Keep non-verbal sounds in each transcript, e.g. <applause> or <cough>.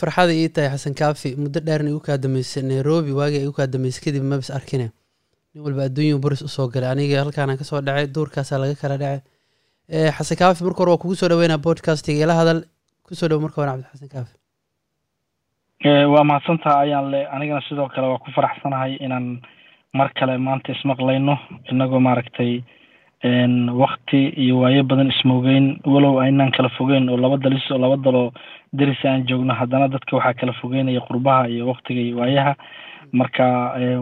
farxada ii tahay xasan kaafi. Muddo dheerna igu kaa dambeysay. Nairobi waagii igu kaa dambeysay kadib mabis arkine. Nin walba adduunyuu boris u soo galay. Aniga halkaana ka soo dhacay duurkaasaa laga kala dhacay. Xasan kaafi marka hore waa kugu soo dhaweynaa podcastga. Ila hadal ku soo dhow marka hore cabdixasan kaafi. Waa mahadsantaha ayaan le anigana sidoo kale waa ku faraxsanahay inaan mar kale maanta ismaqlayno inagoo maaragtay wakti iyo waayo badan ismogeyn walow aynaan kala fogeyn oo laba dalis oo laba daloo daris aan joogno. Haddana dadka waxaa kala fogeynaya qurbaha iyo waktiga iyo waayaha. Marka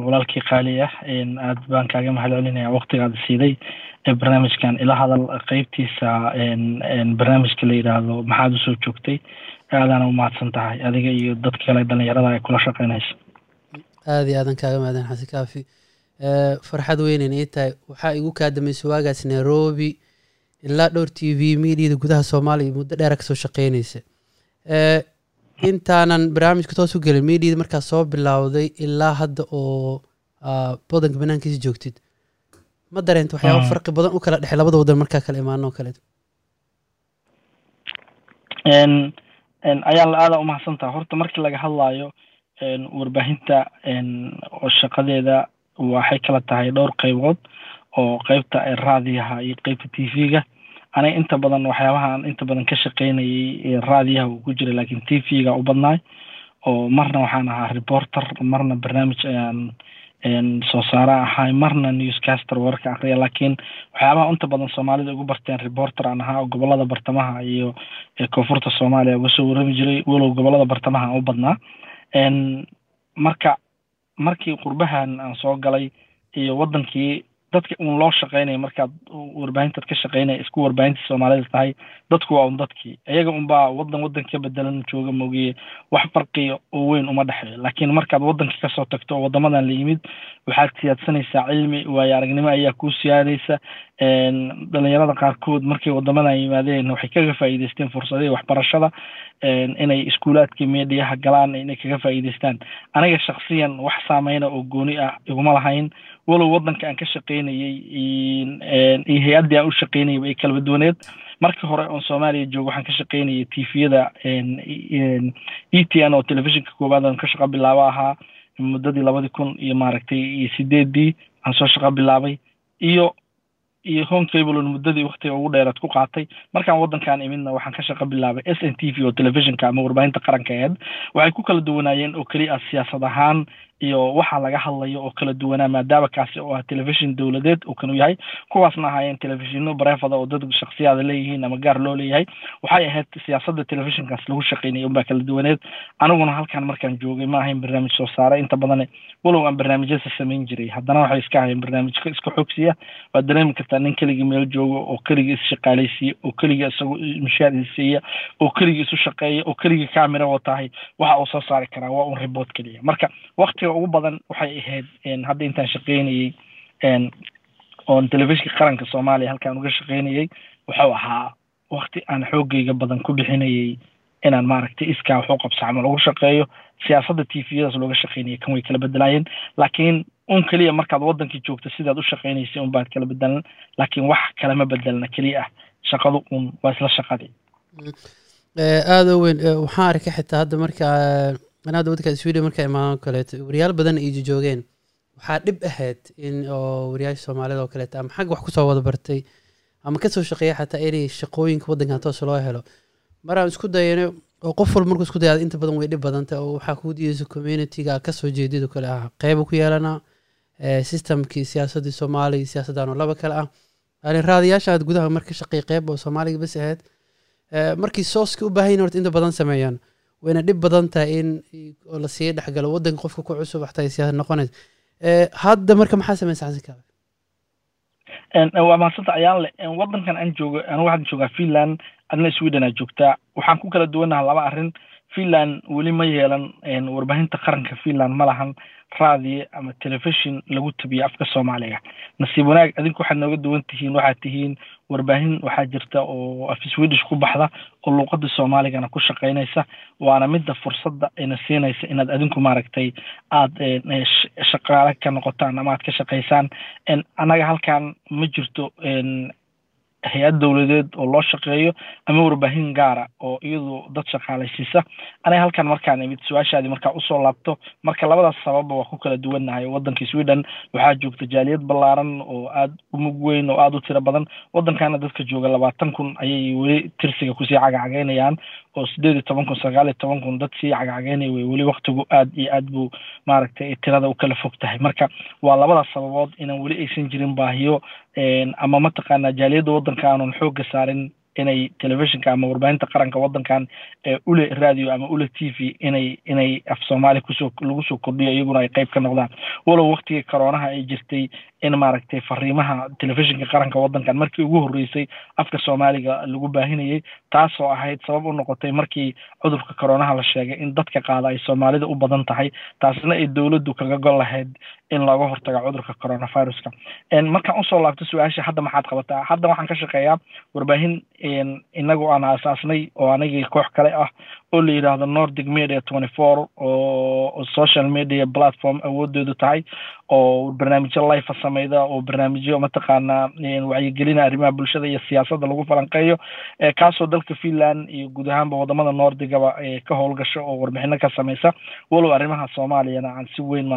walaalkii qaali ah aad baan kaaga mahad celinaya waktigaad siiday barnaamijkan. Ila hadal qeybtiisa barnaamijka la yidhaahdo maxaad u soo joogtay? Aadaana umahadsan tahay adiga iyo dadka kale dhalinyarada ay kula shaqeynayso aada iyo aadan kaaga mahadin xasan kaafi farxad weynen ii tahay. Waxaa igu kaa dambeysay waagaas nairobi ilaa dhowr t v mediada gudaha soomaaliya muddo dheera ka soo shaqeynaysa. Intaanan barnaamijka toos u gelin mediada markaa soo bilowday ilaa hadda oo badanka banaankiisa joogtid. Ma dareenta waxyaaba farqi badan u kala dhexey labada wadan markaa kala imaano oo kaleeto ayaan la aada umahadsantaha horta markii laga hadlayo warbaahinta oo shaqadeeda waxay kala tahay dhowr qaybood oo qeybta raadiyaha iyo qeybta t v-ga. Aniga inta badan waxyaabahaan inta badan ka shaqeynayay raadiyaha uu ku jira laakiin t v-ga u badnaay. Oo marna waxaan ahaa reporter marna barnaamij ayaan soo saare ahay marna newscaster warka akriya laakiin waxyaabaha inta badan soomaalida ugu barteen reporter aan ahaa oo gobollada bartamaha iyo koonfurta soomaaliya uga soo warami jiray walow gobollada bartamaha aan u badnaa. Marka markii qurbahan aan soo galay iyo wadankii dadka un loo shaqeynaya markaad warbaahintaad ka shaqeynaya isku warbaahinta soomaalida tahay dadku waa un dadkii. Iyaga unbaa wadan wadan ka bedelan jooga mogiye wax farqiya oo weyn uma dhexeeyo laakiin markaad wadankii ka soo tagto oo wadamadan la yimid waxaad siyaadsanaysaa cilmi waayo aragnimo ayaa kuu siyaadaysa dhalinyarada qaarkood markay wadamadan yimaadeen waxay kaga faa'iideysteen fursadihii waxbarashada inay iskuulaadkii mediaha galaan inay kaga faa'iideystaan aniga shaksiyan wax saameyna oo gooni ah iguma lahayn. Walow wadanka aan ka shaqeynayay iyo hay'addii aan u shaqeynayay ay kala badwaneed markii hore oon soomaaliya joogo waxaan ka shaqeynayay tviyada e t n oo telefishinka koowaad aan ka shaqo bilaabo ahaa muddadii labadii kun iyo maaragtay iyo sideedii aan soo shaqo bilaabay. Iyo iyo home cable muddadii waktiga ugu dheeraad ku qaatay. Markaan wadankan imidna waxaan ka shaqo bilaabay s n t v oo telefishinka ama warbaahinta qaranka aheed. Waxay ku kala duwanaayeen oo keliya siyaasad ahaan iyo waxa laga hadlayo oo kala duwanaa maadaama kaasi oo ah telefishin dowladeed uu kanu yahay kuwaasna ahaayeen telefishino bareefada oo dad shaksiyaada leeyihiin ama gaar loo leeyahay waxay ahayd siyaasadda telefishinkaas lagu shaqeynayay unbaa kala duwaneed. Aniguna halkan markaan joogay ma ahayn barnaamij soo saare inta badan walow aan barnaamijyasa samayn jiray. Haddana waxay iska ahayeen barnaamijka iska xogsiya waad dareemi kartaa nin keligii meel joogo oo keligii isshaqaaleysiiya oo keligii isagu mishaar oo keligii isu shaqeeya oo keligii camera watahay waxa uu soo saari karaa waa un report keliya. Marka waktiga ugu badan waxay ahayd hadda intaan shaqeynayey oon telefishinka qaranka soomaaliya halkaan uga shaqeynayey wuxuu ahaa wakti aan xoogayga badan ku bixinayay inaan maaragtay iskaa waxu qabsacmo lagu shaqeeyo siyaasadda t v-yadaas looga shaqeynaya kan way kala bedelaayeen laakiin un keliya markaad wadankii joogto sidaad u shaqeynaysay un baad kala bedelan laakiin wax kalama bedelna keliya. Ah shaqadu un waa isla shaqadii aada weyn waxaan arkay xitaa hadda markaa anaada waddanka sweden markaa imaadoo kaleeto wariyaal badan ay joogeen. Waxaa dhib ahayd in oo wariyaasha soomaalida oo kaleeto ama xag wax ku soo wada bartay ama ka soo shaqeeya xataa inay shaqooyinka waddankan toos loo helo. Maraan isku dayano oo qof walba markuu isku dayaada inta badan way dhib badantay oo waxaa kuu diyeysa communityga ka soo jeedid kale ah. Qeyba ku yeelanaa systemkii siyaasaddii soomaaliya siyaasaddan oo laba kale ah. Yani raadiyaasha aad gudaha marka shaqeey qeyb oo soomaaliga bas ahayd markii sooska u baahan horta inta badan sameeyaan wayna dhib badan tahay in la sii dhexgalo waddanka qofka ku cusub waxtaa siyaasad noqonays. Hadda marka maxaa sameysa xasan kaabe? Waa mahadsanta ayaan le waddankan aan joogo anigu waxaan joogaa finland adna sweden aa joogtaa. Waxaan ku kala duwanaha laba arrin finland weli ma yeelan warbaahinta qaranka finland ma lahan raadiyo ama telefishin lagu tabiyo afka soomaaliga. Nasiib wanaag adinku waxaad nooga duwan tihiin waxaad tihiin warbaahin waxaa jirta oo af swedish ku baxda oo luuqada soomaaligana ku shaqeynaysa waana midda fursadda ina siinaysa inaad adinku maaragtay aada shaqaale ka noqotaan ama aad ka shaqaysaan. Annaga halkan ma jirto hay'ad dowladeed oo loo shaqeeyo ama warbaahin gaara oo iyadu dad shaqaalaysiisa. Aniga halkan markaan imid su'aashaadii markaa u soo laabto marka labadaas sababba waa ku kala duwannahay. Waddanka sweden waxaa joogta jaaliyad ballaaran oo aada u mug weyn oo aada u tiro badan. Waddankana dadka jooga labaatan kun ayay weli tirsiga ku sii cagacagaynayaan oo sideed iyo toban kun sagaal iyo toban kun dad sii cagacagaynaya wey weli waktigu aad iyo aad buu maaragtay tirada u kala fog tahay marka waa labadaas sababood inaan weli aysan jirin baahiyo ama mataqaanaa jaaliyadda waddanka aanun xoogga saarin inay telefishinka ama warbaahinta qaranka waddankan ule radio ama ule t v inay inay af soomaali ku soo lagu soo kordhiyo iyaguna ay qayb ka noqdaan. Walow waktigii coroonaha ay jirtay in maaragtay fariimaha telefishinka qaranka waddankan markii ugu horreysay afka soomaaliga lagu baahinayay taasoo ahayd sabab u noqotay markii cudurka coroonaha la sheegay in dadka qaada ay soomaalida u badan tahay taasna ay dowladdu kaga gol lahayd in looga hortago cudurka coronaviruska. Markaan u soo laabto su'aasha hadda maxaad qabataa? Hadda waxaan ka shaqeeyaa warbaahin inagu aan aasaasnay oo anigii koox kale ah oo la yidhaahdo nordic media twenty four oo social media platform awoodoodu tahay oo barnaamijyo life sameyda oo barnaamijyo mataqaanaa wacyigelina arrimaha bulshada iyo siyaasadda lagu falanqeeyo kaasoo dalka finland iyo guud ahaanba waddamada nordigaba ka howlgasho oo warbixino ka sameysa walow arrimaha soomaaliyana aan si weyn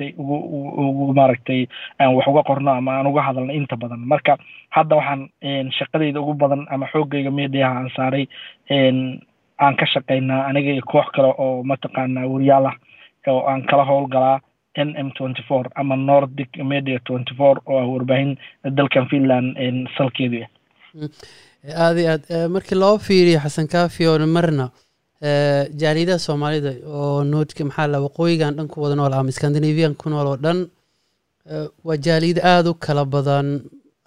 maaragtay maaragtay aan wax uga qorno ama aan uga hadalno inta badan. Marka hadda waxaan shaqadayda ugu badan ama xoogayga mediaha aan saaray aan ka shaqaynaa aniga iyo koox kale oo mataqaanaa wariyaal ah oo aan kala howlgalaa n m twenty four ama nordic media twenty four oo ah warbaahin dalkan finland salkeedu ah aada iyo aad. Markii loo fiiriyo xasan kaafi oo marna jaaliyadaha soomaalida oo noodka maxaa waqooyigan dhan ku wada nool ama scandinavian ku nool oo dhan waa jaaliyada aada u kala badan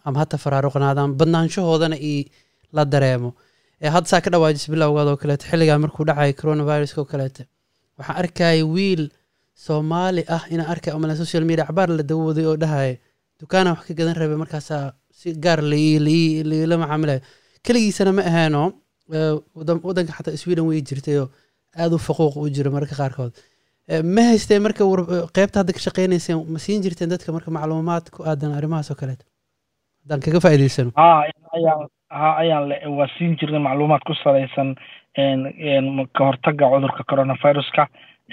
ama hata faraaruqnaadaan badnaanshahoodana i la dareemo. Hadda saa ka dhawaajisa bilowgaad oo kaleeto xilligaa markuu dhacay coronaviruska oo kaleeto waxaan arkaya wiil soomaali ah inaan arkay amala social media cabaar la dawaday oo dhahaya dukaanaan wax ka gadan rabay markaasaa si gaar la macaamilayo keligiisana ma ahaano waddanka xataa sweden way jirtayoo aada u faquuq u jiro mararka qaarkood. Ma haysteen marka qeybta hadda ka shaqeynayseen ma siin jirteen dadka marka macluumaad ku aadan arrimahaas oo kaleeto? Haddaan kaga faa'iidaysano ha ayaan le waa siin jirnay macluumaad ku salaysan ka hortaga cudurka coronaviruska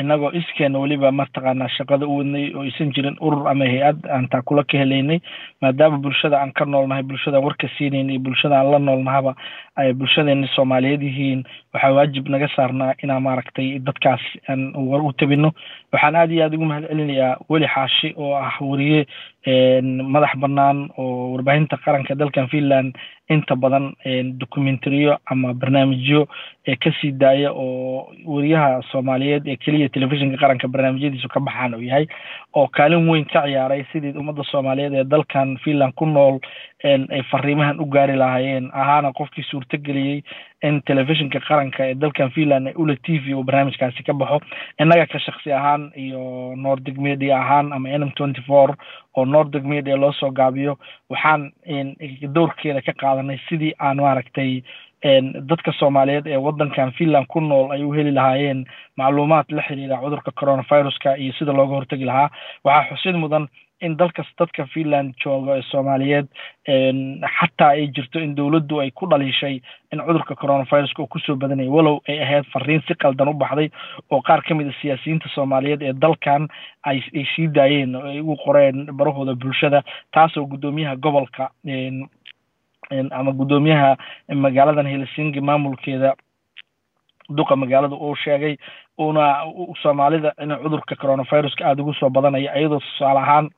inagoo iskeena weliba mataqaanaa shaqada u wadnay oo aysan jirin urur ama hay'ad aan taa kula ka helaynay maadaama bulshada aan ka noolnahay bulshada warka siinaynay iyo bulshada aan la noolnahaba ay bulshadeeni soomaaliyeed yihiin waxaa waajib naga saarnaa inaan maaragtay dadkaas aan war u tabino waxaan aada iyo aada ugu mahad celinayaa weli xaashi oo ah wariye madax bannaan oo warbaahinta qaranka dalkan finland inta badan documentariyo ama barnaamijyo ka sii daaya oo wariyaha soomaaliyeed ee keliya telefishinka qaranka barnaamijyadiisu ka baxaan uu yahay oo kaalin weyn ka ciyaaray sidii ummadda soomaaliyeed ee dalkan finland ku nool ay fariimahan u gaari lahaayeen ahaana qofkii suurtageliyey in telefishinka qaranka ee dalkan finland ula t v uu barnaamijkaasi ka baxo innaga ka shaksi ahaan iyo nordic media ahaan ama n m twenty four oo nordic media loo soo gaabiyo waxaan dowrkeeda ka qaadanay sidii aan maaragtay dadka soomaaliyeed ee waddankan finland ku nool ay u heli lahaayeen macluumaad la xiriira cudurka coronaviruska iyo sida looga hortegi lahaa. Waxaa xusid mudan in dalkas dadka finland jooga ee soomaaliyeed xataa ay jirto in dowladdu ay ku dhaliishay in cudurka coronaviruska uu ku soo badanayay. Walow ay ahayd fariin si qaldan u baxday oo qaar ka mid a siyaasiyiinta soomaaliyeed ee dalkan ay sii daayeen oo ay ugu qoreen barahooda bulshada taasoo guddoomiyaha gobolka ama guddoomiyaha magaaladan helsinki maamulkeeda duqa magaalada uu sheegay uuna soomaalida in cudurka coronaviruska aada ugu soo badanaya iyadoo tusaale ahaan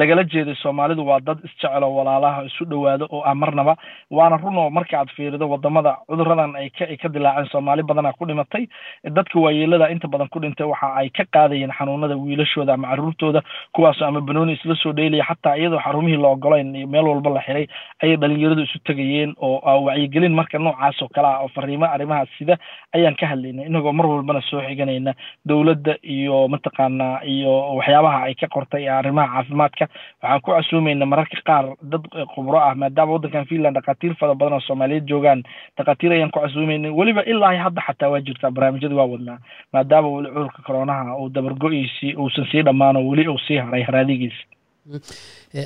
lagala jeeday soomaalidu waa dad isjecelo walaalaha isu dhowaado oo ah marnaba waana run oo marka aad fiirido waddamada cuduradan ay ka ay ka dilaaceen soomaali badana ku dhimatay. Dadka waayeelada inta badan ku dhintay waxa ay ka qaadayeen xanuunada wiilashooda ama caruurtooda kuwaasoo ama banooni isla soo dheelaya xataa iyadoo xarumihii la ogolayn iyo meel walba la xiray ayay dhalinyaradu isu tegayeen oo wacyigelin marka noocaas oo kale ah oo fariimo arrimahaas sida ayaan ka hadlaynay inagoo mar walbana soo xiganayna dowladda iyo mataqaanaa iyo waxyaabaha ay ka qortay arrimaha caafimaadka. Waxaan ku casuumayna mararka qaar dad khubro ah maadaama waddankan finland dhakhaatiir fara badan oo soomaaliyeed joogaan. Dhakhaatiir ayaan ku casuumayna weliba ilaa hadda xataa waa jirtaa barnaamijyada waa wadnaa maadaama weli cudurka coronaha uu dabargo-iisii uusan sii dhammaan oo weli uu sii haray haraadigiisi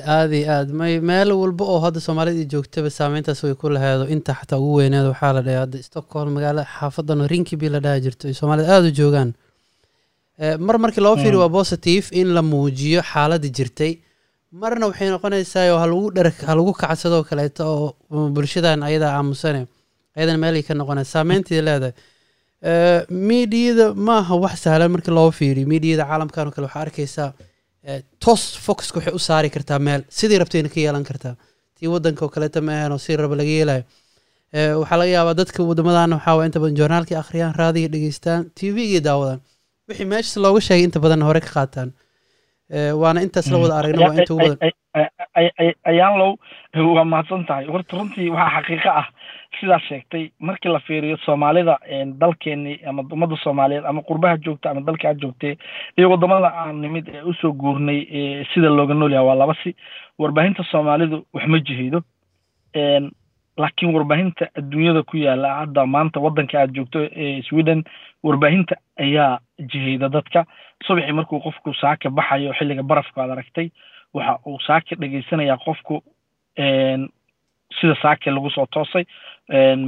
aada iyo aad. May meel walba oo hadda soomaalida joogtaba saameyntaas way ku laheedo inta xataa ugu weyneed waxaa la dhahay hadda stockholm magaalo xaafadan rinkibi la dhaha jirto. Ay soomaalida aada u joogaan mar markii loo fiiriyo waa positive in la muujiyo xaaladda jirtay. Marna waxay noqonaysaa oo halagu dhar halagu kacsadoo kaleeto oo bulshadan ayadaa aamusane ayadana meelay ka noqonaysa. Saameyntii leedahay. Miidiyada maaha wax sahlan markii loo fiiriyo miidiyada caalamkan oo kale waxaa arkaysaa toos focuska waxay u saari kartaa meel. Sidii rabtayna ka yeelan kartaa. Tii wadanka oo kaleeta ma ahan oo si raba laga yeelayo waxaa laga yaabaa dadka wadamadan waxaa inta badan joornaalkii akhriyaan raadiga dhegeystaan t v-gii daawadaan wixii meeshas looga sheegay inta badan hore ka qaataan. Waana intaas la wada aragna waa inta ugu ayaan low waa mahadsan tahay. Horta runtii waxaa xaqiiqo ah sidaas sheegtay markii la fiiriyo soomaalida dalkeeni ama ummadda soomaaliyeed ama qurbaha joogta ama dalka aad joogtay iyo waddamada aan nimid ee u soo guurnay sida looga nool yahay waa laba si. Warbaahinta soomaalidu wax ma jihaydo laakiin warbaahinta adduunyada ku yaalla hadda maanta waddanka aad joogto sweden warbaahinta ayaa jihayda dadka. Subaxii markuu qofku saaka baxayo xilliga barafku aad aragtay waxa uu saaka dhegeysanayaa qofku sida saake lagu soo toosay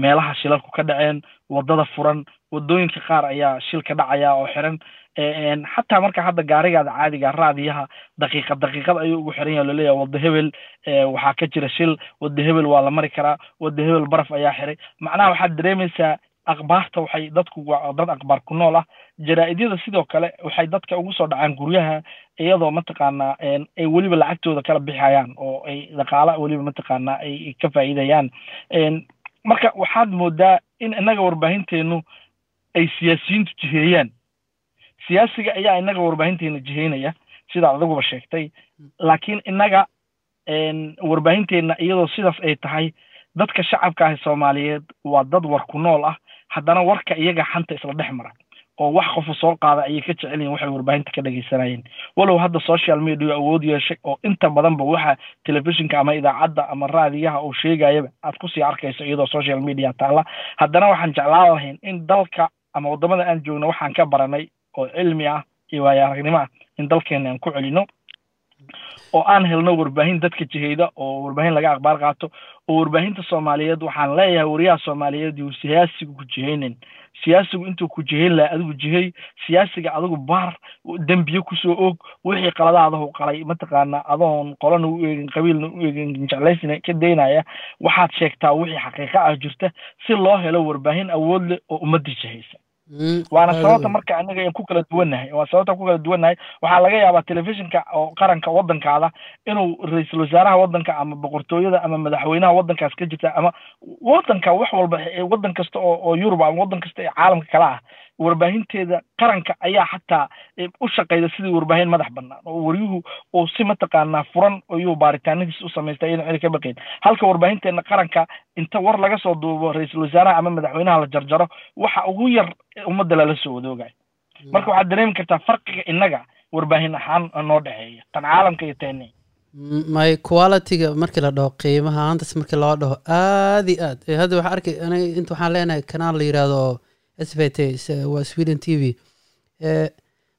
meelaha shilalku ka dhaceen waddada furan waddooyinka qaar ayaa shilka dhacaya oo xiran. Xataa marka hadda gaarigaada caadiga raadiyaha daqiiqad daqiiqad ayuu ugu xiran yaha la leeyahay wadda hebel waxaa ka jira shil wadda hebel waa la mari karaa wadda hebel baraf ayaa xiray. Macnaha waxaad dareemaysaa akhbaarta waxay dadku waa dad akhbaar ku nool ah. Jaraa-idyada sidoo kale waxay dadka ugu soo dhacaan guryaha iyadoo mataqaanaa ay weliba lacagtooda kala bixayaan oo ay dhaqaala weliba mataqaanaa ay ka faa'iidayaan. Marka waxaad moodaa in innaga warbaahinteenu ay siyaasiyiintu jiheeyaan. Siyaasiga ayaa innaga warbaahinteena jiheynaya sidaa adaguba sheegtay. Laakiin innaga warbaahinteena iyadoo sidaas ay tahay dadka shacabka ah soomaaliyeed waa dad war ku nool ah haddana warka iyaga xanta isla dhex mara oo wax qofu soo qaada ayay ka jecel yihiin waxay warbaahinta ka dhegeysanayeen walow hadda social media awood yeeshay oo inta badanba waxa telefishinka ama idaacadda ama raadiyaha uu sheegayaba aad ku sii arkayso iyadoo social media taalla. Haddana waxaan jeclaan lahayn in dalka ama waddamada aan joogno waxaan ka baranay oo cilmi ah iyo waayo aragnimo ah in dalkeena aan ku celino oo aan helno warbaahin dadka jihayda oo warbaahin laga aqbaar qaato oo warbaahinta soomaaliyeed waxaan leeyahay wariyaha soomaaliyeed yuu siyaasigu ku jihaynin. Siyaasigu intuu ku jihayn laha adigu jihay siyaasiga adigu baar dembiye ku soo og wixii qaladaadahu qalay mataqaana adoon qolana u eegin qabiilna u eegin jeclaysna ka daynaya waxaad sheegtaa wixii xaqiiqa ah jirta si loo helo warbaahin awood leh oo ummadda jihaysa waana sababta marka anaga aan ku kala duwannahay waa sababta ku kala duwannahay waxaa laga yaabaa telefishinka oo qaranka waddankaada inuu ra'iisul wasaaraha waddanka ama boqortooyada ama madaxweynaha waddankaas ka jirta ama waddanka wax walba waddan kasta oo oo yurub ama waddan kasta ee caalamka kale ah warbaahinteeda qaranka ayaa xataa u shaqeyda sidii warbaahin madax bannaan oo waryuhu uu si mataqaanaa furan ayuu baaritaanadiis u samaystay iyadan cidi ka baqayn halka warbaahinteena qaranka inta war laga soo duubo ra'iisul wasaaraha ama madaxweynaha la jarjaro waxa ugu yar ummadda lala soo wadoogayo. Marka waxaad dareemi kartaa farqiga innaga warbaahin ahaan noo dhexeeya tan caalamka iyo teeni my qualityga markii la dhaho qiimaha haantas markii loo dhaho aada iyo aad hadda waxaa arkay aniga inta waxaan leenahay kanaal la yidhaahdo s v t waa sweden t v.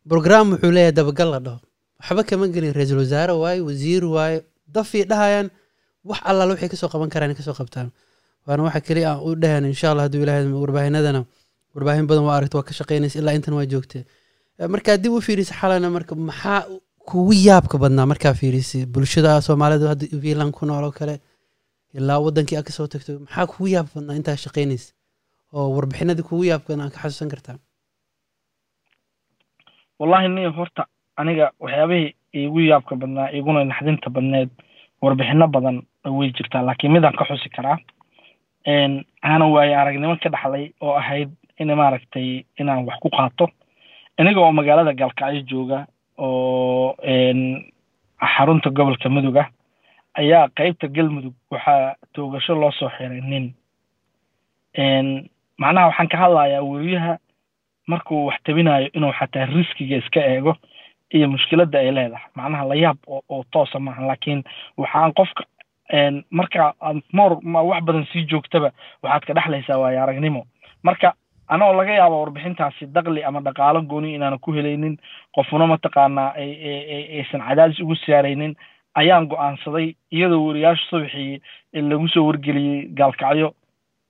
Program wuxuu leeyahay dabagal la dhaho. Waxba kama gelin ra'iisul wasaare waaye wasiir waaye dafii dhahayaan wax allaala waxay ka soo qaban karaan ka soo qabtaan. Waana waxa keliya aan u dhahan insha allah hadduu ilahay warbaahinadana warbaahin badan waa aragta waa ka shaqeynaysa ilaa intan waa joogtee markaa dib u fiirisa xalana marka maxaa kugu yaabka badnaa markaa fiirisay bulshada soomaalida hadda finland ku nool oo kale ilaa wadankii aad ka soo tagto maxaa kugu yaab badnaa intaa shaqeynaysa oo warbixinadii kugu yaabkan aan ka xasuusan kartaa? Wallahi niyo horta aniga waxyaabihii iigu yaabka badnaa iguna naxdinta badneed warbixino badan way jirtaa laakiin midaan ka xusi karaa aanan waaye aragnimo ka dhaxlay oo ahayd in maaragtay inaan wax ku qaato. Iniga oo magaalada galkacyo jooga oo xarunta gobolka mudug ayaa qeybta galmudug waxaa toogasho loo soo xiray nin macnaha waxaan ka hadlayaa weriyaha markuu wax tabinayo inuu xataa riskiga iska eego iyo mushkiladda ay leedahay. Macnaha layaab oo oo toosa maaha laakiin waxaan qofka marka moor wax badan sii joogtaba waxaad ka dhexlaysaa waayo aragnimo marka anoo laga yaabo warbixintaasi dakli ama dhaqaalo gooni inaana ku helaynin qofuna mataqaanaa aysan cadaadis ugu saaraynin ayaan go'aansaday iyadoo wariyaasha subaxii lagu soo wargeliyey gaalkacyo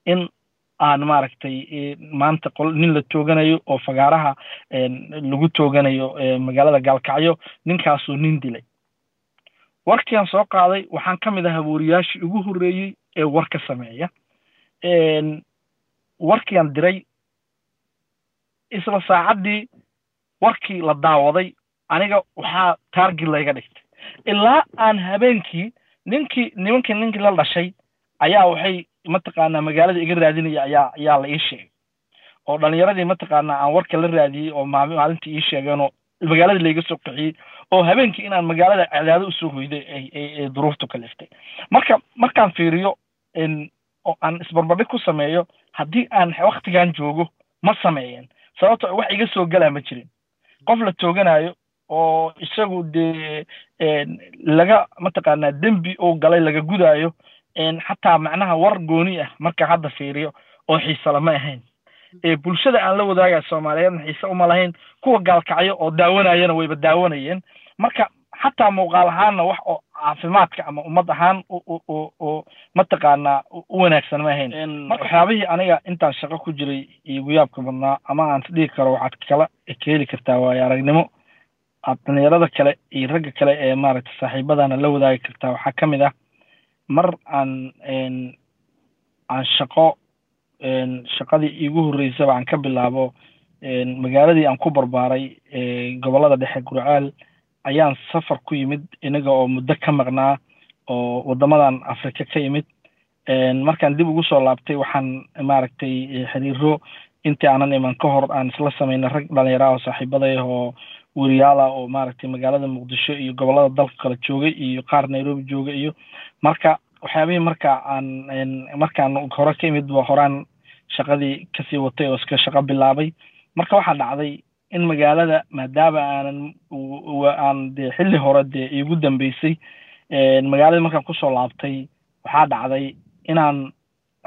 in aan maaragtay maanta qol nin la tooganayo oo fagaaraha lagu tooganayo magaalada gaalkacyo ninkaasuu nin dilay. Warkian soo qaaday waxaan ka mid ahaa wariyaashii ugu horreeyey ee warka sameeya. Warkian diray isla saacaddii warkii la daawaday aniga waxaa taargid layga dhigtay. Ilaa aan habeenkii ninkii nimankii ninkii la dhashay ayaa waxay mataqaanaa magaalada iga raadinaya ayaa ayaa la ii sheegay. oo dhalinyaradii mataqaanaa aan warka la raadiyey oo maami maalintii ii sheegeen oo magaaladii layga soo qixiyey oo habeenkii inaan magaalada cadaado u soo hoyday ay duruuftu kaliftay marka markaan fiiriyo oo aan isbarbardhig ku sameeyo haddii aan waktigan joogo ma sameeyeen. Sababto wax iga soo galaa ma jirin. Qof la tooganayo oo isagu dee laga mataqaanaa dembi oo galay laga gudaayo xataa macnaha war gooni ah marka hadda fiiriyo oo xiise lama ahayn. Bulshada aan la wadaagaya soomaaliyeedna xiise uma lahayn kuwa gaalkacyo oo daawanayana wayba daawanayeen. Marka xataa muuqaal ahaanna wax oo caafimaadka ama ummad ahaan oo mataqaanaa u wanaagsan ma ahayn. Waxyaabihii aniga intaan shaqo ku jiray iyo guyaabka badnaa ama aan isdhigi karo waxaad kala ka heli kartaa waayo aragnimo aad dhalinyarada kale iyo ragga kale ee maaragtay saaxiibadana la wadaagi kartaa waxaa ka mid ah mar aan aan shaqo shaqadii iigu horreysaba aan ka bilaabo magaaladii aan ku barbaaray gobollada dhexe gurcaal ayaan safar ku yimid inaga oo muddo ka maqnaa oo waddamadan afrika ka yimid. Markaan dib ugu soo laabtay waxaan maaragtay xiriiro intii aanan iman ka hor aan isla samaynay rag dhalinyara oo saaxiibaday oo weriyaala oo maaragtay magaalada muqdisho iyo gobollada dalka kale joogay iyo qaar nairobi jooga iyo marka waxyaabihii marka aan markaan hore ka imid ba horaan shaqadii ka sii watay oo iska shaqo bilaabay. Marka waxaa dhacday in magaalada maadaama aanan aan dee xilli hore dee iigu dambeysay magaaladii markaan ku soo laabtay waxaa dhacday inaan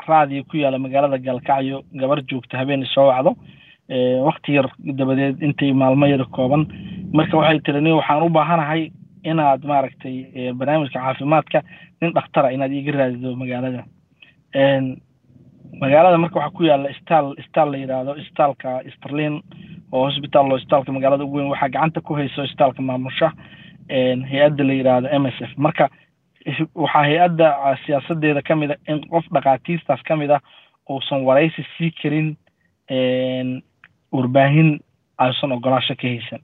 raadiyo ku yaalla magaalada gaalkacyo gabar joogta habeenay soo wacdo wakti yar dabadeed intay maalmo yar kooban. Marka waxay tiri nin waxaan u baahanahay inaad maaragtay barnaamijka caafimaadka nin dhakhtara inaad iiga raadido magaalada. Magaalada marka waxaa ku yaalla staal staal la yidhaahdo staalka sterlin oo hosbitaal oo staalka magaalada ugu weyn. Waxaa gacanta ku hayso staalka maamusha hay'adda la yidhaahdo m s f. Marka waxaa hay'adda siyaasadeeda ka mid a in qof dhakhaatiistaas ka mid ah uusan waraysi sii karin warbaahin aysan ogolaasho ka haysan.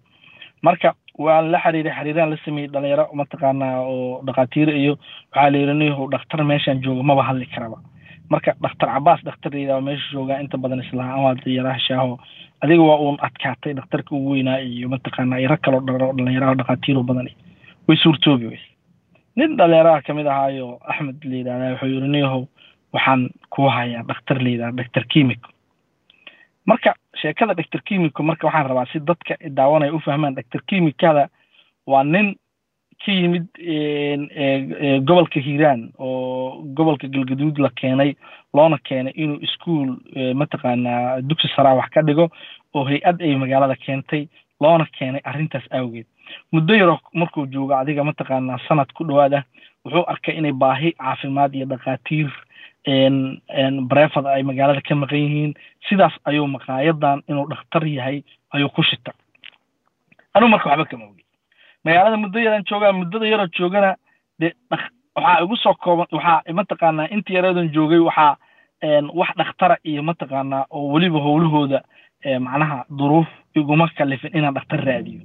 Marka waan la xiriiray xiriiraan la sameeyey dhalinyaro mataqaanaa oo dhakhaatiir iyo waxaa la yidhi nihu dhakhtar meeshaan jooga maba hadli karaba. Marka dhakhtar cabaas dhakhtar la yidhahdo meesha joogaa inta badan islaha amaad yaraha shaaho. Adiga waa uun adkaatay dhakhtarka ugu weynaa iyo mataqaanaa iro kaloo dharo dhalinyaraha dhakhaatiiro badan way suurtoobi weys nin dhalinyaraha ka mid ahaayo axmed la yidhahda wuxuu yidhi niyahow waxaan ku hayaa dhakhtar la yidhahda dhakhtar kimiko marka sheekada dhaktar kimiko marka waxaan rabaa si dadka daawanaya u fahmaan dhaktar kimikada waa nin ka yimid gobolka hiiraan oo gobolka galgaduud la keenay loona keenay inuu iskuol mataqaanaa dugsi saraa wax ka dhigo oo hay'ad ay magaalada keentay loona keenay arrintaas awgeed. Muddo yaro markuu joogo adiga mataqaanaa sanad ku dhowaad ah wuxuu arkay inay baahi caafimaad iyo dhakhaatiir bareefad ay magaalada ka maqan yihiin. Sidaas ayuu maqaayadan inuu dhakhtar yahay ayuu ku shita. Anuu marka waxba kama ogi magaalada muddo yaran joogaa muddada yaroo joogana dee waxaa igu soo kooban waxaa mataqaanaa intii yareedan joogay waxaa wax dhakhtara iyo mataqaanaa oo weliba howlahooda macnaha duruuf iguma kalifin inaan dhakhtar raadiyo.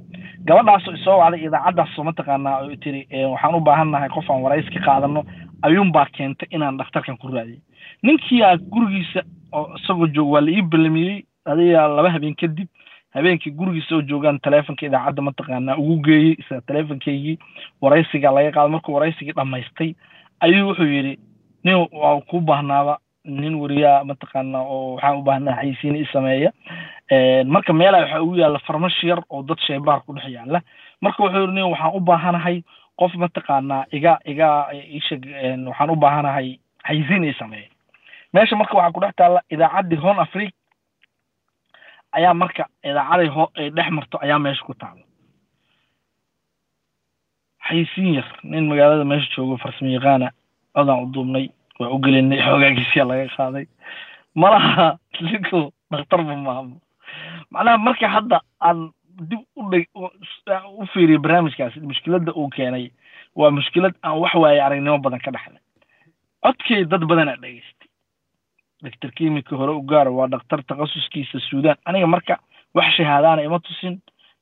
Gabadhaasoo isoo wacday idaacaddaasoo mataqaanaa oo tiri waxaan u baahannahay qof aan warays ka qaadano ayuunbaa keentay inaan dhakhtarkan ku raadiyo ninkiiaa gurigiisa oo isagoo joog waa la ii ballamiyey adiga laba habeen kadib habeenkii gurigiisa oo joogaan taleefonka idaacadda mataqaanaa ugu geeyey isaga taleefonkaygii waraysiga laga qaado. Markuu waraysigii dhammaystay ayuu wuxuu yidhi nin waa kuu baahnaaba. Nin wariyaa mataqaanaa oo waxaan u baahnaa xayisiin i sameeya. Marka meelaa waxaa ugu yaalla farmashi yar oo dad shaybaar ku dhex yaalla. Marka wuxuu yidhi nin waxaan u baahanahay qof mataqaanaa iga iga isheg waxaan u baahanahay xayisiin i sameeya meesha marka waxaa ku dhex taalla idaacaddii hon afric ayaa marka idaacaday ho ay dhex marto ayaa meesha ku taala xaysiin yar nin magaalada meesha joogo farsamo codaan u duubnay waa u gelinay xoogaagiisiyaa laga qaaday. Malaha ninku <laughs> dhakhtarba maaha macnaha marka hadda aan dib u fiiriyo barnaamijkaasi mushkiladda uu keenay waa mushkilad aan wax waaye aragnimo badan ka dhexlay. Codkay dad badanaa dhegeystay doctor kimika hore u gaaro waa dhakhtar takhasuskiisa suudaan. Aniga marka wax shahaadaana ima tusin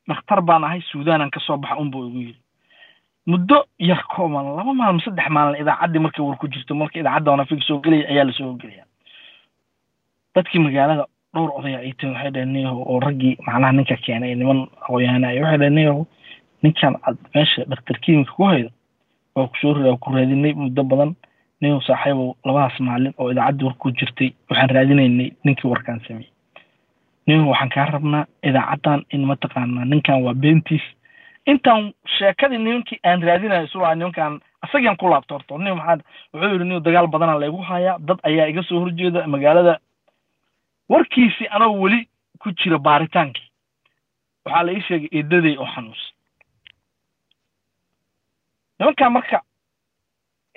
dhakhtar baan ahay suudaanan ka soo baxa unbuu igu yidhi muddo yar kooban laba maalmo saddex maalin idaacaddii markay war ku jirto marka idaacadda wanafig soo gelaya ayaa la soo gelaya dadkii magaalada dhowr odaya ay timi waxay dhaheen niyahow oo raggii macnaha ninka keenay niman aqoonyahanaya waxay dhaheen niyahow ninkan aad meesha dhakhtar kimika ku haydo waa ku soo raa ku raadinay muddo badan niyow saaxiibow labadaas maalin oo idaacaddii war ku jirtay waxaan raadinaynay ninkii warkaan sameeyey niyow waxaan kaa rabnaa idaacaddan in mataqaanaa ninkan waa beentiis intaan sheekadii nimankii aan raadinayo isu waa nimankaan asagaan ku laabto horta nin maxaa wuxuu yidhi niyow dagaal badanaa laygu hayaa dad ayaa iga soo horjeeda magaalada warkiisii anoo weli ku jira baaritaankii waxaa la ii sheegay eedaday oo xanuunsan. Nimankaan marka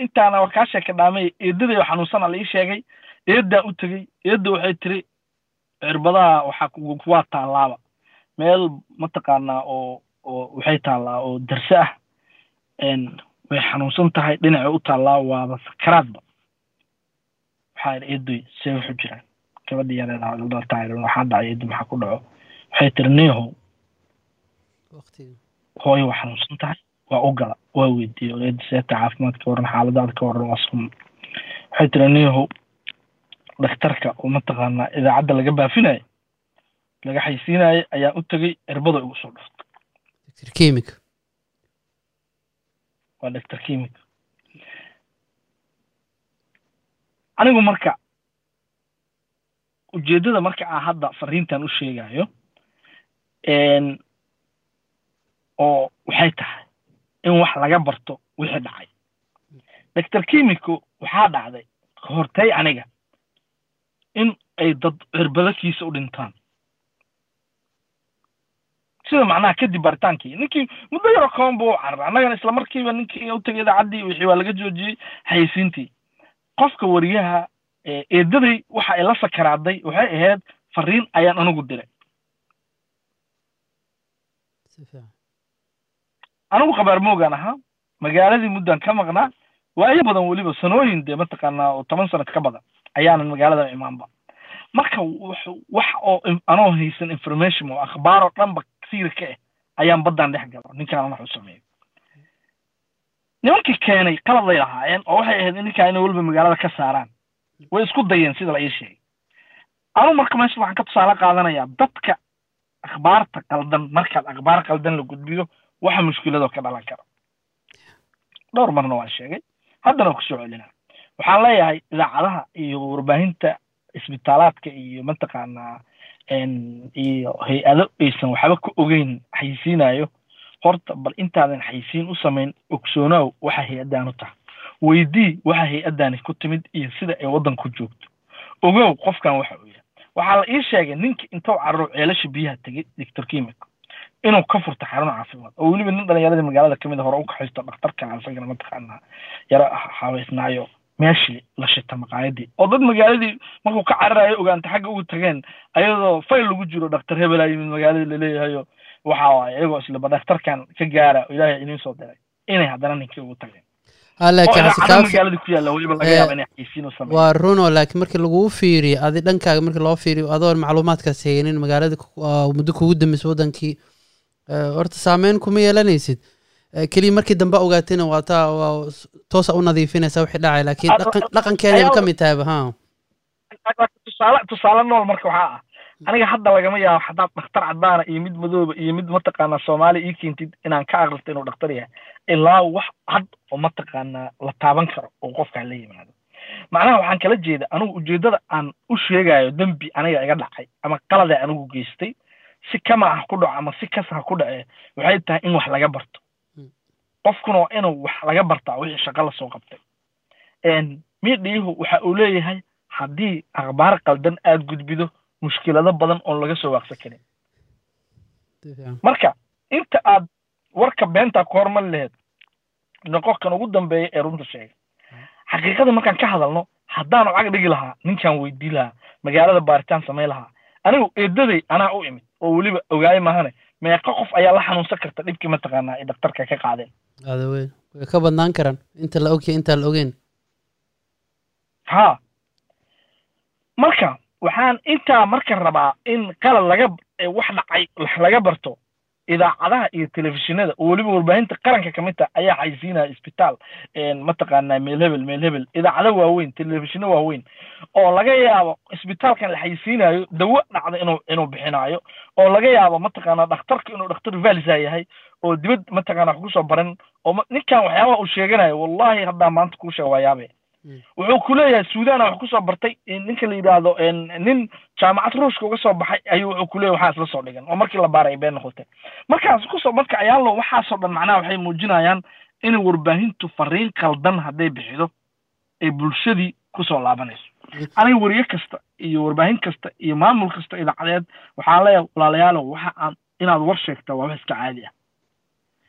intaana waa kaa sheeka dhaamay eedaday oo xanuunsana la ii sheegay eedaa u tegey eedda waxay tiri cirbadaha waxaa kuwaa taallaaba. Meel mataqaanaa oo oo waxay taallaa oo darse ah. Way xanuunsan tahay dhinacay u taallaa waaba sakaraadba waxaa idhi eedoy see waxu jiraan gabadhii yareedataa waxaa dhacay eedo maxaa ku dhaco waxay tiri niyahow hooyo waa xanuunsan tahay waa u gala waa weydiiyey eedo seeta caafimaad ka waran xaaladaada ka waran waa sum waxay tiri niyahow dhakhtarka oo mataqaanaa idaacadda laga baafinayo laga xaysiinayo ayaan u tegey cirbada igu soo kimik waa doctor kimik anigu marka ujeeddada marka aan hadda fariintan u sheegayo oo waxay tahay in wax laga barto wixii dhacay. Doctor kimiko waxaa dhacday hortay aniga in ay dad cirbadakiisa u dhintaan. Sida macnaha kadib baritaankii ninkii muddo yaro kooban buu u cararay annagana isla markiiba ninkii u tegay idaacaddii wixii waa laga joojiyey xayeysiintii qofka wariyaha eedaday waxa ay la sakaraaday waxay ahayd fariin ayaan anigu diray. Anigu qabaar moogaan ahaa magaaladii muddan ka maqnaa waayo badan weliba sanooyin dee mataqaanaa oo toban sanad ka badan ayaanan magaalada imaanba. Marka wax oo anoo haysan information oo akhbaaroo dhanba siira ka ah ayaan baddan dhex galo ninkaan wax u sameeyo. Nimankii keenay qalad lay lahaayeen oo waxay ahayd in ninkaa inay weliba magaalada ka saaraan way isku dayeen sida la ii sheegay. Anu marka meesha waxaan ka tusaale qaadanayaa dadka akhbaarta qaldan markaad akhbaar qaldan la gudbiyo waxa mushkiladoo ka dhalan kara. Dhowr marna waan sheegay. Haddana waan ku soo celinaa waxaan leeyahay idaacadaha iyo warbaahinta isbitaalaadka iyo mataqaanaa iyo hay'ado aysan waxba ka ogeyn xaysiinayo horta bal intaadan xaysiin u samayn ogsoonow waxa hay'addaanu tahay weydii waxa hay'addaani ku timid iyo sida ay waddanku joogto. Ogow qofkan waxa uu yahay waxaa la ii sheegay ninka intuu cararo ceelasha biyaha tegay doctor kimiko inuu ka furto xarun caafimaad. Oo weliba nin dhallinyaradii magaalada ka mid a hore u kaxaysto dhakhtarkan isagana mataqaanaa yaro haweysnaayo meeshii la shita maqaayadii. Oo dad magaaladii markuu ka cararayo ogaanta xagga ugu tageen ayadoo fayl lagu jiro dhakhtar hebelaa yimid magaaladii laleeyahayo waxa waaye iyagoo islaba dhakhtarkan ka gaara ilaahay iniin soo diray inay haddana ninkii ugu tageen waa runo laakiin markii laguu fiiriyo adi dhankaaga markii loo fiiriyo adoon macluumaadkaas haynin magaalada muddo kugu dambeysay waddankii horta saameyn kuma yeelanaysid. Keliya markii dambe ogaatayna waa taa toosa u nadiifinaysa wixii dhacay laakiin dhaqankeena ka mid tahayba ha tusaale nool marka waxaa ah aniga hadda lagama yaabo haddaad dhakhtar caddaana iyo mid madooba iyo mid mataqaanaa soomaali ii keentid inaan ka aqrista inuu dhakhtar yahay ilaa wax cad oo mataqaanaa la taaban karo oo qofkaan la yimaado. Macnaha waxaan kala jeeda anigu ujeeddada aan u sheegayo dembi aniga iga dhacay ama qalada anigu geystay si kama ah ku dhaco ama si kasa ha ku dhace waxay tahay in wax laga barto. Qofkuna waa inuu wax laga bartaa wixii shaqo la soo qabtay. Miidhiihu waxa uu leeyahay haddii akhbaar qaldan aad gudbido mushkilado badan oon laga soo waaqsan karin. Marka inta aad warka beentaa ku hormar laheed noqo kan ugu dambeeya ee runta sheega xaqiiqada markaan ka hadalno haddaanu cag dhigi lahaa ninkaan weydii lahaa magaalada baaritaan samayn lahaa anigu eedaday anaa u imid oo weliba ogaayo maahane meeqa qof ayaa la xanuunsan karta dhibkii mataqaanaa ay daktarka ka qaadeen. Aada weyn way ka badnaan karaan. Inta la ogyahay intaan la ogeyn ha marka waxaan intaa marka rabaa in qalad laga wax dhacay laga barto idaacadaha iyo telefishinada oo weliba warbaahinta qaranka ka mid ta ayaa xaysiinaya isbitaal mataqaanaa meel hebel meel hebel. Idaacado waaweyn telefishino waaweyn oo laga yaabo isbitaalkan la xaysiinayo dawo dhacda inuu inuu bixinaayo oo laga yaabo mataqaanaa dhakhtarka inuu dhakhtar valisa yahay oo dibad mataqaana wax ku soo baran oo ninkan waxyaabaha uu sheeganayo wallahi haddaa maanta kuu sheega waa yaabe wuxuu ku leeyahay suudana wax ku soo bartay ninka la yidhaahdo nin jaamacad ruushka uga soo baxay ayuu wuxuu ku leeyahy waxaa isla soo dhigan oo markii la baaray ay been noqotay. Markaas ku soo marka ayaalo waxaasoo dhan macnaha waxay muujinayaan in warbaahintu fariin qaldan hadday bixido ay bulshadii ku soo laabanayso. Aniga weriye kasta iyo warbaahin kasta iyo maamul kasta idaacadeed waxaan leeyahay walaalayaalow waxa aan inaad war sheegta waa wax iska caadi ah.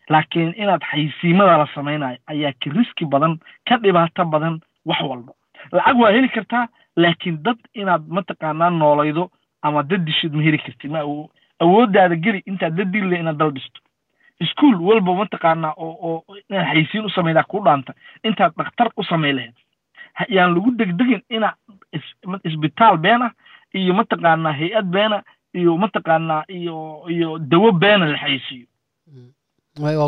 Laakiin inaad xaysiimada la samaynayo ayaa ka riski badan ka dhibaato badan wax walba lacag waa heli kartaa laakiin dad inaad mataqaanaa noolaydo ama dad dishid ma heli kartid ma awooddaada geli intaad dad dille inaad dal dhisto. Iskuol walba mataqaanaa oo oo inaad xaysiin u samaydaa ku dhaanta intaad dhakhtar u samay lahayd yaan lagu degdegin ina isbitaal been ah iyo mataqaanaa hay'ad beena iyo mataqaanaa iyo iyo dawo beena la xaysiiyo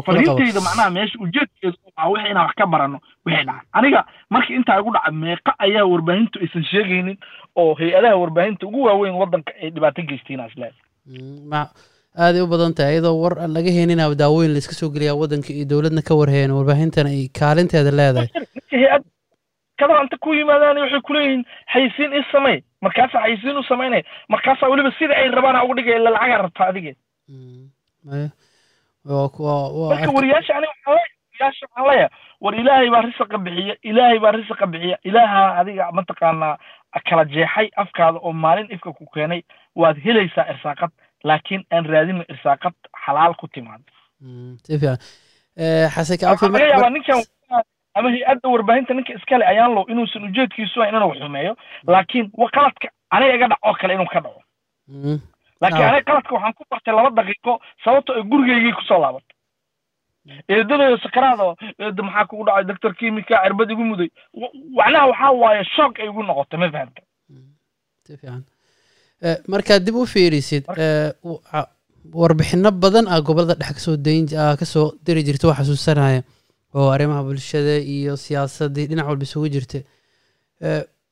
fariintayda macnaha meesha ujeedkeedu waa wix inaan wax ka barano wixii dhaca aniga markii intaa igu dhaca meeqa ayaa warbaahintu aysan sheegaynin oo hay'adaha warbaahinta ugu waaweyn waddanka ay dhibaato geysteen asle aaday u badan tahay iyadoo war aan laga heenina daawooyin la iska soo geliyaa waddanka iyo dowladna ka warheen warbaahintana ay kaalinteeda leedahay. Hay'ad kada inta ku yimaadaan waxay kuleeyihiin xaysiin i samey markaasaa xaysiin u samaynaya markaasaa weliba sida ay rabaan uga dhigaya ila lacagaa rabtaa adige marka wariyaasha aniga wariyaasha waxaan leeyahay war ilaahay baa risaqa bixiya ilaahay baa risaqa bixiya. Ilaaha adiga mataqaanaa kala jeexay afkaada oo maalin ifka ku keenay waad helaysaa irsaaqad. Laakiin aan raadino irsaaqad xalaal ku timaado si fiican. Xasan waxaa laga yaabaa ninkan ama hay'adda warbaahinta ninka iskale ayaan low inuusan ujeedkiisu inuu xumeeyo. Laakiin qaladka aniga iga dhac oo kale inuu ka dhaco laakiin aniga qaladka waxaan ku bartay laba daqiiqo sababto ay gurigeygii ku soo laabatay. Eedadooda sakaraado eeda maxaa kugu dhacay? Doctor kimika cirbad igu muday. Macnaha waxaa waaye shoog ay igu noqotay ma fahamta si fiican. Markaad dib u fiirisid warbixino badan ah gobollada dhex ka soo dayn ka soo diri jirta waa xasuusanaya oo arrimaha bulshada iyo siyaasadii dhinac walba isugu jirta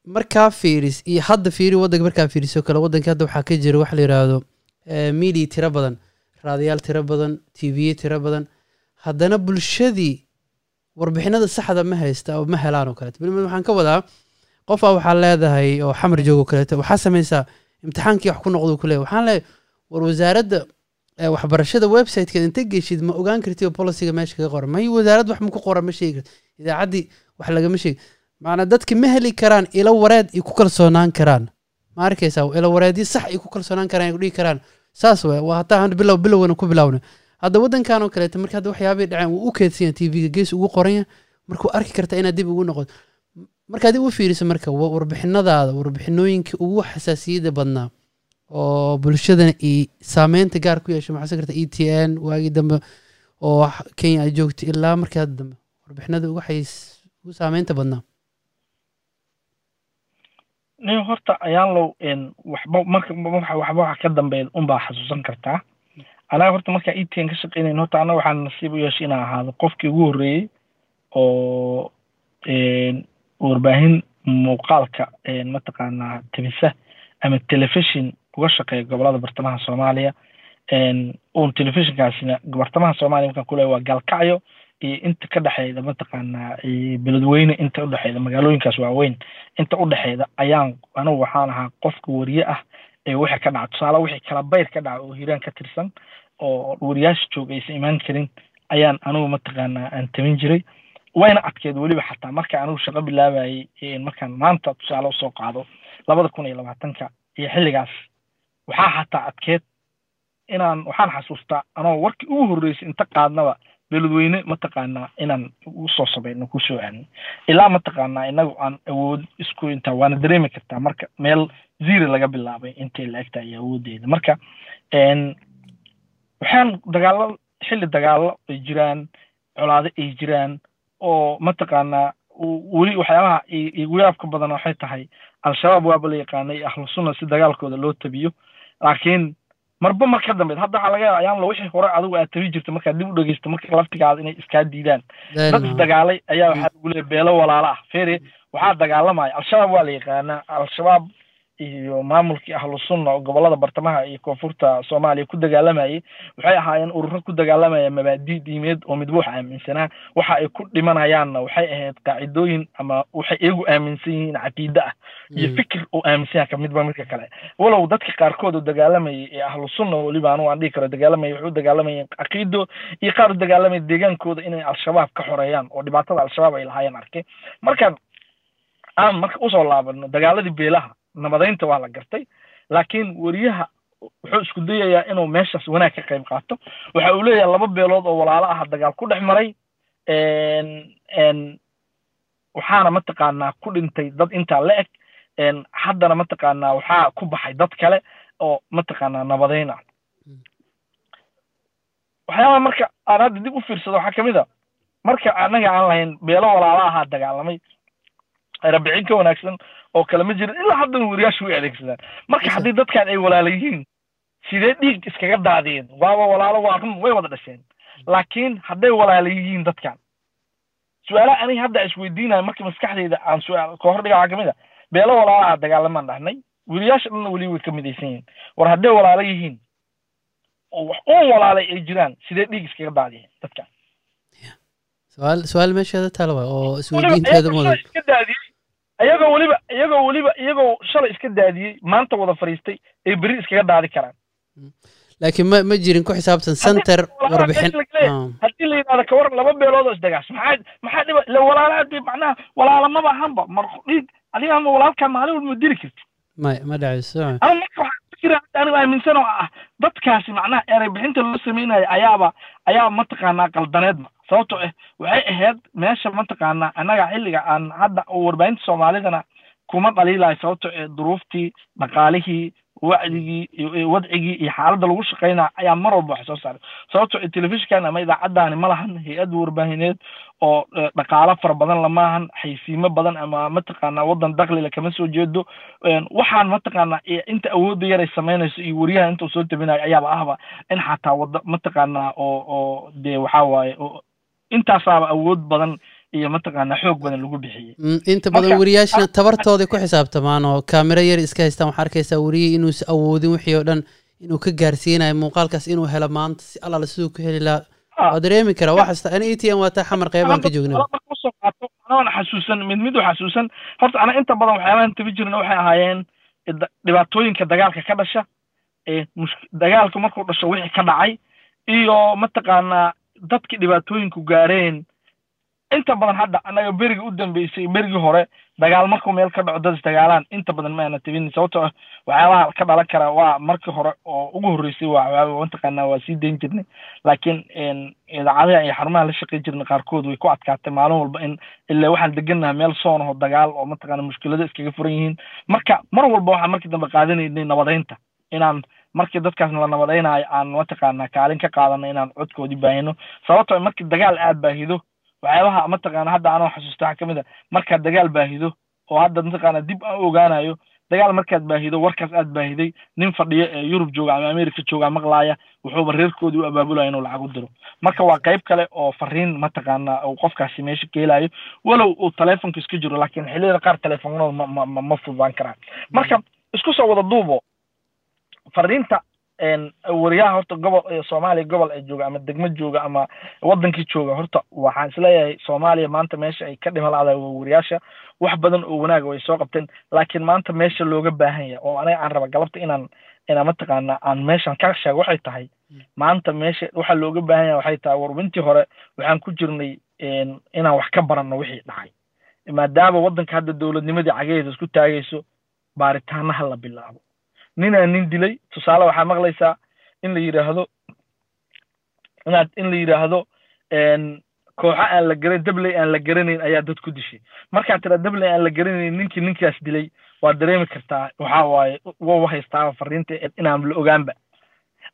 markaa fiiris iyo hadda fiiri waddanka markaa fiiriso kale waddanka hadda waxaa ka jira waxa la yidhaahdo media tiro badan raadiyaal tiro badan tv tiro badan. Haddana bulshadii warbixinada saxda ma haysta oo ma helaan oo kaleeto. Bilmad waxaan ka wadaa qofaa waxaa leedahay oo xamar joog oo kaleeto waxaa samaysaa imtixaankii wax ku noqdo ku leeyahy waxaan leeyahay war wasaaradda waxbarashada websitekeed inta geshid ma ogaan kartid oo policiga meesha kaga qoran. May wasaarad wax ma ku qoran ma sheegi karti idaacaddii wax lagama sheegi macnaa dadka ma heli karaan ilo wareed ay ku kalsoonaan karaan. Ma arkaysaa ilo wareedyo sax ay ku kalsoonaan karaan dhihi karaan. Saas waay waa hataa bilow bilowgana ku bilowna hadda waddankan oo kaleeto marka hadda waxyaabay dhaceen wuu u keedsan yahay tvga gees ugu qoranya markuu arki karta inaad dib ugu noqoto markaad dib u fiiriso marka warbixinadaada warbixinooyinka ugu xasaasiyadda badnaa oo bulshadana i saameynta gaar ku yeesho maxaa karta e t n waagii dambe oo kenya ay joogto ilaa markii hadda dambe warbixinada ugu saameynta badnaa nin horta ayaanlow waxba marka waxba waxa ka dambeeya unbaa xasuusan kartaa. Anaga horta markaa e t n ka shaqeynayn horta anaga waxaan nasiib u yeeshay inaan ahaado qofkii ugu horreeyey oo warbaahin muuqaalka mataqaanaa tebisa ama telefishin uga shaqeeya gobollada bartamaha soomaaliya. Un telefishinkaasina bartamaha soomaaliya markaan kuleeya waa gaalkacyo iyo inta ka dhexeyda mataqaanaa beledweyne inta udhexeyda magaalooyinkaas waaweyn inta udhexeyda ayaan anigu waxaan ahaa qofka wariye ah ee wixii ka dhaca. Tusaale wixii kala bayr ka dhaca oo hiiraan ka tirsan oo wariyaasha joog aysan imaan karin ayaan anigu mataqaanaa aan tamin jiray. Wayna adkeed weliba xataa marka anigu shaqo bilaabayay markaan maanta tusaale u soo qaado labada kun iyo labaatanka iyo xilligaas waxaa xataa adkeed inaan waxaan xasuustaa anoo warkii ugu horreysay inta qaadnaba beledweyne mataqaanaa inaan u soo samayno ku soo aadno ilaa mataqaanaa inagu aan awood isku intaa waana dareemi kartaa marka meel zero laga bilaabay intay la egtahay iyo awooddeeda marka waxaan dagaalo xilli dagaalo ay jiraan colaado ay jiraan oo mataqaanaa weli waxyaabaha igu yaabka badan waxay tahay al-shabaab waaba la yaqaanay ahlu sunna si dagaalkooda loo tabiyo. Laakiin marba mar ka dambeed hadda waxaa laga yaaba ayaan la wixii hore adigu aad tabi jirta markaad dib u dhegeysta marka laftigaada inay iskaa diidaan. Dad isdagaalay ayaa waxaa lagu leeyahay beelo walaalo ah. Fere waxaa dagaalamaya al-shabaab waa la yaqaanaa. Al-shabaab iyo maamulkii ahlu sunna oo gobollada bartamaha iyo koonfurta soomaaliya ku dagaalamayay waxay ahaayeen ururo ku dagaalamaya mabaadi diimeed oo midba wax aaminsanaa. Waxa ay ku dhimanayaanna waxay ahayd qaacidooyin ama waxay iyagu aaminsan yihiin caqiide ah iyo fikir oo aaminsan yaha midba midka kale. Walow dadka qaarkood oo dagaalamayay ee ahlu sunna weliba anu aan dhihi karo dagaalamayay waxay u dagaalamayeen caqiido iyo qaar u dagaalamaya deegaankooda inay al-shabaab ka xoreeyaan oo dhibaatada al-shabaab ay lahaayeen arkay marka aan marka u soo laabano dagaaladii beelaha nabadaynta waa la gartay laakiin weriyaha wuxuu isku dayayaa inuu meeshaas wanaag ka qayb qaato. Waxa uu leeyahay laba beelood oo walaalo ah dagaal ku dhex maray waxaana mataqaanaa ku dhintay dad intaa la eg haddana mataqaanaa waxaa ku baxay dad kale oo mataqaanaa nabadayn ah waxyaabaha marka aan hadda dib u fiirsado waxaa ka mid a marka annaga aan lahayn beelo walaalo ahaa dagaalamay rabicin ka wanaagsan oo kale ma jirin ilaa haddana weriyaashu way adeegsadaan marka haddii dadkan ay walaala yihiin sidee dhiig iskaga daadiyeen waaba walaalo waa run way wada dhasheen laakiin hadday walaala yihiin dadkan su'aalaha aniga hadda isweydiinayo marka maskaxdayda aan su'aal ka hor dhiga waxaa ka mid a beelo walaalaha dagaalamaan dhahnay weriyaasha dhanna weli way ka midaysan yihiin war hadday walaalo yihiin oo wax uun walaalay ay jiraan sidee dhiig iskaga daadiyeen dadkan su'aal su'aal meesheeda tala waay oo isweydiinteeda mudan iyagoo weliba iyagoo weliba iyagoo shalay iska daadiyey maanta wada fadhiistay ay beri iskaga daadi karaan. Laakiin ma ma jirin ku xisaabtan center warbixin. haddii la yidhahdo kawar laba beelood oo isdagaas maxaa maxaa dhiba ila walaala haddii macnaha walaala maba ahanba mar dhiig adiga ama walaalkaa maalin walba dili karti may ma dhacayso anigu aaminsan oo ah dadkaasi macnaha erey bixinta loo samaynayo ayaaba ayaaba mataqaanaa qaldaneedma sababtoo ah waxay ahayd meesha mataqaanaa annaga xilliga aan hadda warbaahinta soomaalidana kuma dhaliilayo sababtoo ee duruuftii dhaqaalihii wacdigii wadcigii iyo xaaladda lagu shaqaynaa ayaa mar walba wax soo saaray. Sababtoo ee telefishinkan ama idaacaddaani ma lahan hay'ad warbaahineed oo dhaqaalo fara badan lamaahan xaysiimo badan ama mataqaanaa waddan daklila kama soo jeedo. Waxaan mataqaanaa inta awoodda yaray samaynayso iyo weriyaha inta uu soo tabinayo ayaaba ahba in xataa wadda mataqaanaa oo oo dee waxaa waaye intaasaaba awood badan iyo mataqaanaa xoog badan lagu bixiyey. Inta badan weriyaashna tabartooday ku xisaabtamaan oo kaamiro yar iska haystaan waxaa arkaysaa weriyihii inuusa awoodin wixii oo dhan inuu ka gaarsiinayo muuqaalkaas inuu helo maanta si allaala siduu ku heli lahaa waa dareemi karaa wax kasta. Ani e t m waa taa xamar qeybaan ka joognaa u soo qaato anaan xasuusan mid mid u xasuusan. Horta ana inta badan waxyaabahan tabi jirna waxay ahaayeen dhibaatooyinka dagaalka ka dhasha dagaalku markuu dhasho wixii ka dhacay iyo mataqaanaa dadkii dhibaatooyinku gaareen. Inta badan hadda annaga berigii u dambeysay berigii hore dagaal markuu meel ka dhaco dad isdagaalaan inta badan ma aana tabinin sababtoo ah waxyaabaha ka dhalan kara waa markii hore oo ugu horreysay waa waxyaaba mataqaanaa waa sii dayn jirnay. Laakiin idaacadaha iyo xarumaha la shaqey jirnay qaarkood way ku adkaatay maalin walba in ilaa waxaan degannaha meel soon aho dagaal oo mataqaana mushkilado iskaga furan yihiin. Marka mar walba waxaan markii dambe qaadanaynay nabadaynta. Inaan markii dadkaasna la nabadaynayo aan mataqaanaa kaalin ka qaadano inaan codkoodii baahino. Sababtoo markii dagaal aad baahido waxyaabaha mataqaana hadda anoo xasuusta waxaa ka mid a markaad dagaal baahido oo hadda mataqaana dib aan ogaanayo dagaal markaad baahido warkaas aad baahiday nin fadhiyo ee yurub jooga ama america jooga maqlaaya wuxuuba reerkoodii u abaabulaya inuu lacag u diro. Marka waa qayb kale oo fariin mataqaana uu qofkaasi meesha ka helayo walow uu telefonka iska jiro laakiin xilliyada qaar telefonada ma ma ma fududaan karaan. Marka isku soo wada duubo fariinta wariyaha horta gobol soomaaliya gobol ay jooga ama degmo jooga ama wadankii jooga horta waxaan is leeyahay soomaaliya maanta meesha ay ka dhima la-dahay waa wariyaasha. Wax badan oo wanaaga way soo qabteen laakiin maanta meesha looga baahan yahay oo aniga aan raba galabta inaan inaan mataqaana aan meeshan ka sheego waxay tahay maanta meesha waxa looga baahan yahay waxay tahay warbintii hore waxaan ku jirnay inaan wax ka baranno wixii dhacay. Maadaama waddanka hadda dowladnimadii cageeda isku taagayso baaritaanaha la bilaabo ninaa nin dilay. Tusaale waxaa maqlaysaa in la yidhaahdo inaad in la yidhaahdo kooxo aan la garan dabley aan la garanayn ayaa dad ku dishay. Markaad tiraa dabley aan la garanayn ninkii ninkaas dilay waad dareemi kartaa waxaa waaye wa haystaa fariinta inaan la ogaanba.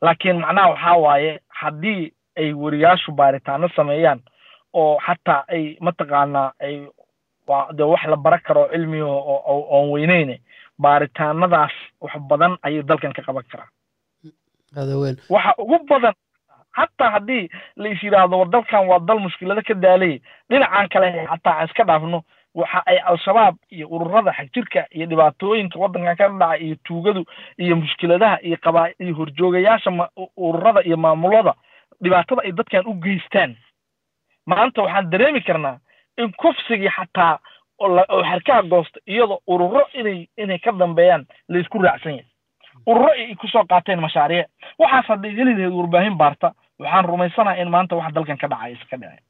Laakiin macnaha waxaa waaye haddii ay weriyaashu baaritaano sameeyaan oo xataa ay mataqaanaa ay de wax la bara karo cilmiga oon weyneyne baaritaanadaas wax badan ayay dalkan ka qaban karaa. Waxa ugu badan xataa haddii la is yidhaahdo war dalkan waa dal mushkilado ka daalay dhinacan kale xataa aan iska dhaafno waxa ay al-shabaab iyo ururada xagjirka iyo dhibaatooyinka waddankan ka dhaca iyo tuugadu iyo mushkiladaha iyo qabaa iyo horjoogayaasha ururada iyo maamulada dhibaatada ay dadkan u geystaan. Maanta waxaan dareemi karnaa in kufsigii xataa oo xarkaha goosta iyadoo ururo inay inay ka dambeeyaan laysku raacsan yahay. Ururo ay ku soo qaateen mashaariic. Waxaas hadday heli lahayd warbaahin baarta waxaan rumaysanaha in maanta wax dalkan ka dhacay iska dhicin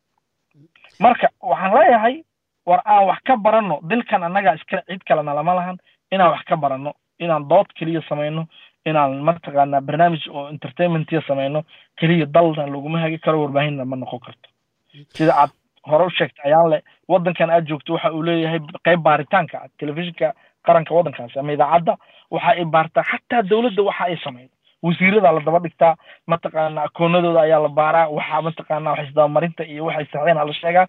marka waxaan leeyahay war aan wax ka baranno dilkan annagaa iska cid kalena lama lahan inaan wax ka baranno inaan dood keliya samayno inaan mataqaanaa barnaamij oo entertainmentiya samayno keliya dalna laguma hagi karo warbaahinna ma noqon karto. Sida aad hore u sheegtay ayaan le waddankan aad joogto waxa uu leeyahay qayb baaritaanka telefishinka qaranka waddankaasi ama idaacadda waxa ay baartaa xataa dowladda waxa ay samaydo wasiirada la daba dhigtaa mataqaana akoonadooda ayaa la baaraa waxaa mataqaana wax isdabamarinta iyo waxay saxdeen la sheegaa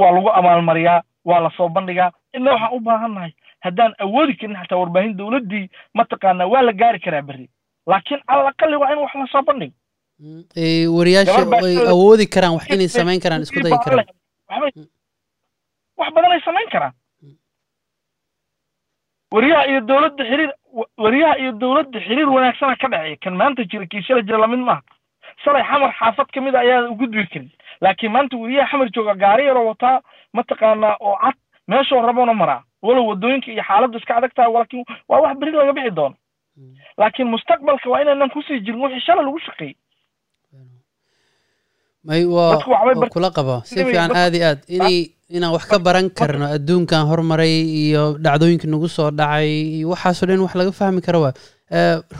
waa lagu amaalmariyaa waa la soo bandhigaa ina waxaan u baahannahay haddaan awoodi karin xataa warbaahin dowladdii mataqaana waa la gaari karaa berri laakiin calal aqali waa in wax la soo bandhigo wariyaasha ay awoodi karaan wax inay samayn karaan isku dayi karaan wax badan ay samayn karaan wariyaha iyo dowladda xiriir wariyaha iyo dowladda xiriir wanaagsana ka dhexeeya kan maanta jira kii shala jira la mid maaha. Shalay xamar xaafad ka mid a ayaan u gudbi karin laakiin maanta wariyaha xamar jooga gaari yaroo wataa mataqaanaa oo cad meeshoo rabona maraa. Walow waddooyinka iyo xaaladdu iska adag tahay laakiin waa wax beri laga bixi doono. Laakiin mustaqbalka waa inaanan ku sii jirin wixii shala lagu shaqeeyey may waa kula qaba si fiican aad iyo aad. inay inaan wax ka baran karno adduunkan hormaray iyo dhacdooyinka nagu soo dhacay iyo waxaasoo dhan wax laga fahmi karo waa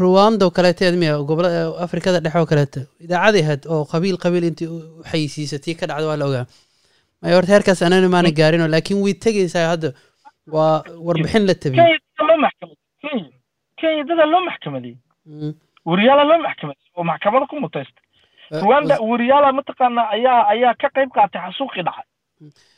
ruwanda oo kaleeto miya gobola afrikada dhexe oo kaleeto idaacadii ahayd oo qabiil qabiil intii u xayisiisatay ka dhacda waa la ogaa. May horta heerkaas anana maana gaarino laakiin way tegaysaa hadda. Waa warbixin la tabiyey kenya dada loo maxkamadiyey. Wariyaala loo maxkamadiyey. Oo maxkamada ku mutaysta ruwanda wariyaala mataqaana ayaa ayaa ka qayb qaatay xasuuqii dhacay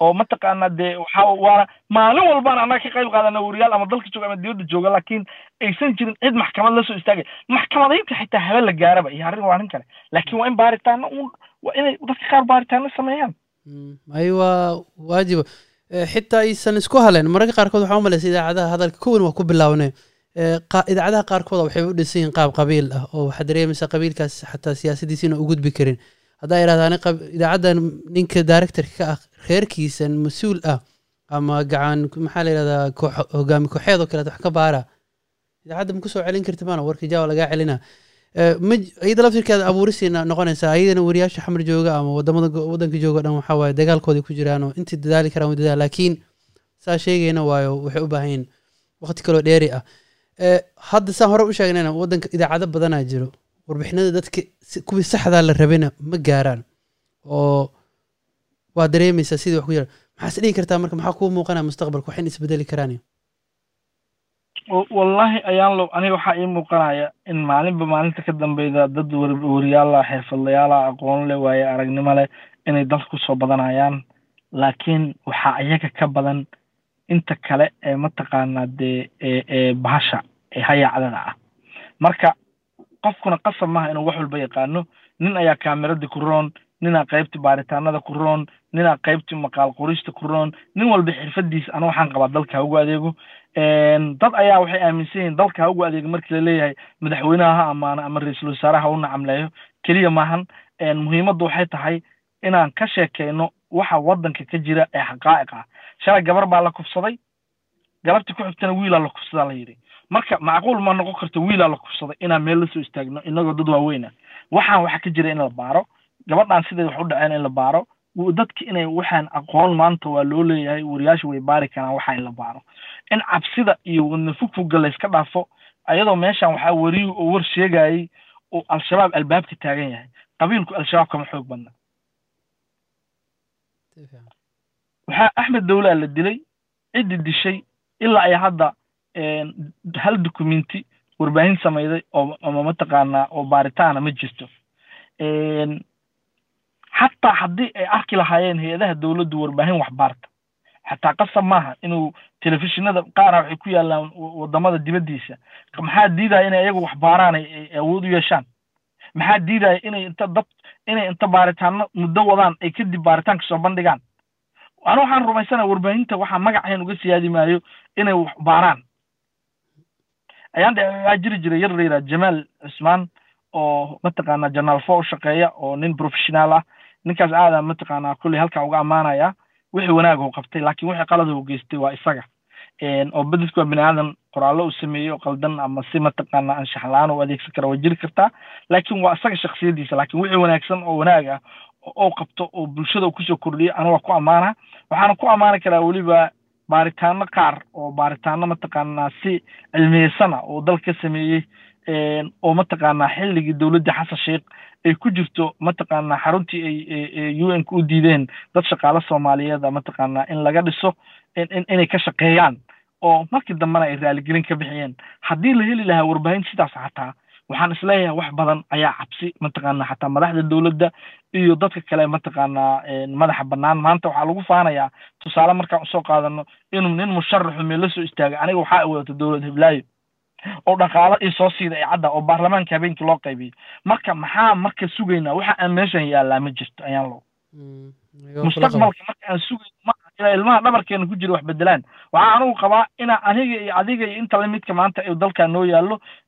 oo mataqaana dee waxa waana maalin walbaan annaga ka qayb qaadana wariyaal ama dalka jooga ama dibadda jooga laakiin aysan jirin cid maxkamad la soo istaagay. Maxkamadaynta xitaa habe la gaaraba iyo arrin waa arrin kale. Laakiin waa in baaritaano un waa inay dadka qaar baaritaano sameeyaan. Ay waa waajiba xitaa aysan isku haleen. Mararka qaarkood waxaa umalaysa idaacadaha hadalka. Kowan waa ku bilaabne idaacadaha qaarkooda waxay u dhisan yihiin qaab qabiil ah oo waxaa dareemaysa qabiilkaas xataa siyaasadiisa u gudbi karin. Haddaa idhahdaa idaacaddan ninka directorka ka ah reerkiisan mas'uul ah ama gacan maxaa la yidhahdaa hogaami kooxeed oo kaleeto wax ka baara. Idaacadda ma ku soo celin karti maana warka jawa lagaa celina. Ma iyada laftirkeeda abuurisiina noqonaysaa ayadana wariyaasha xamar jooga ama waddamada waddanka jooga dhan waxaa waaye dagaalkoodii ku jiraan oo intii dadaali karaan dadaal laakiin saa sheegayna waayo waxay u baahan yihiin waqti kaloo dheeri ah hadda saan hore u sheegnayna waddanka idaacado badanaa jiro warbixinada dadka kuwii saxdaa la rabina ma gaaraan oo waa dareemaysaa sidii wax ku jira maxaa is kartaa marka maxaa kuu muuqanaya mustaqbalka wax in isbedeli karaan wallahi ayaan lo aniga waxaa ii muuqanaya in maalinba maalinta ka dambeyda dad wariyaala xirfadlayaala aqoon leh waaye aragnimo leh inay dalka ku soo badanayaan. Laakiin waxaa iyaga ka badan inta kale ee mataqaanaa dee ee bahasha ee hayaacdada ah. Marka qofkuna qasab maaha inuu wax walba yaqaano nin ayaa kaameradii ku roon ninaa qaybtii baaritaanada ku roon ninaa qaybtii maqaal qorista ku roon nin walba xirfadiisa ana waxaan qabaa dalka ha ugu adeego. Dad ayaa waxay aaminsan yihiin dalka ha ugu adeego markii la leeyahay madaxweynaha ha amaano ama ra'iisul wasaaraha ha u nacamleeyo. Keliya maahan muhiimaddu waxay tahay inaan ka sheekeyno waxa waddanka ka jira ee xaqaa'iq ah shalay gabar baa la kufsaday. Galabtii ku xigtana wiilaa la kufsadaa la yidhi. Marka macquul ma noqon karto wiilaa la kufsaday inaan meel la soo istaagno inagoo dad waaweyna waxaan waxa ka jira in la baaro. Gabadhan siday wax u dhaceen in la baaro. Dadka inay waxaan aqoon maanta waa loo leeyahay wariyaasha way baari karaan waxa in la baaro. In cabsida iyo wadna fogfogga layska dhaafo ayadoo meeshan waxaa wariyuu oo war sheegayay oo al-shabaab albaabka taagan yahay. Qabiilku al-shabaab kama xoog badna waxaa axmed dowlaa la dilay ciddii dishay ilaa ay hadda hal dukumenti warbaahin samayday oo mataqaanaa oo baaritaana ma jirto. Xataa haddii ay arki lahaayeen hay'adaha dowladdu warbaahin waxbaarta xataa qasab maaha inuu telefishinada qaara waxay ku yaalaan wa- waddamada dibaddiisa. Maxaa diidaya inay iyagu waxbaaraan ay ay awood u yeeshaan? Maxaa diidaya inay inta dad inay inta baaritaano muddo wadaan ay kadib baaritaanka soo bandhigaan anu waxaan rumaysanaha warbaahinta waxaa magacayn uga siyaadi maayo inay wax baaraan. Ayaan dhe waxaa jiri jiray yar la yidhaha jamaal cusmaan oo mataqaanaa janaal fo u shaqeeya oo nin professionaal ah. Ninkaas aada mataqaanaa kulley halkan uga ammaanaya. Wixii wanaag uu qabtay laakiin wixii qalad uu geystay waa isaga. Oo bededku waa bini aadan qoraallo uu sameeyey oo qaldan ama si mataqaanaa anshax la'aan u adeegsan kara waa jiri kartaa. Laakiin waa isaga shaksiyadiisa laakiin wixii wanaagsan oo wanaag ah oo qabto oo bulshada ku soo kordhiyo aniga waa ku ammaana. Waxaana ku ammaani karaa weliba baaritaano qaar oo baaritaano mataqaanaa si cilmiyeysana oo dal ka sameeyey oo mataqaanaa xilligii dowladda xasan sheikh ay ku jirto mataqaanaa xaruntii ay u n ka u diideen dad shaqaale soomaaliyeed ah mataqaanaa in laga dhiso in in- inay ka shaqeeyaan. Oo markii dambena ay raaligelin ka bixiyeen. Haddii la heli lahaa warbaahin sidaas xataa waxaan is leeyahay wax badan ayaa cabsi mataqaanaa xataa madaxda dowladda iyo dadka kale mataqaanaa madaxa bannaan. Maanta waxaa lagu faanayaa tusaale markaan u soo qaadano inuu nin musharaxu meel la soo istaagay aniga waxaa wadato dowlad hiblaayo oo dhaqaalo ii soo siida ay cadda oo baarlamaanka habeenkii loo qaybiyey. Marka maxaa marka sugaynaa? Waxa aan meeshan yaallaa ma jirto ayaan lo Mm, mustaqbalka marka aan sugayno ma inay ilmaha dhabarkeena ku jira wax bedelaan waxaa anigu qabaa inaa aniga iyo adiga iyo inta lamidka maanta ee dalkaa noo yaallo ee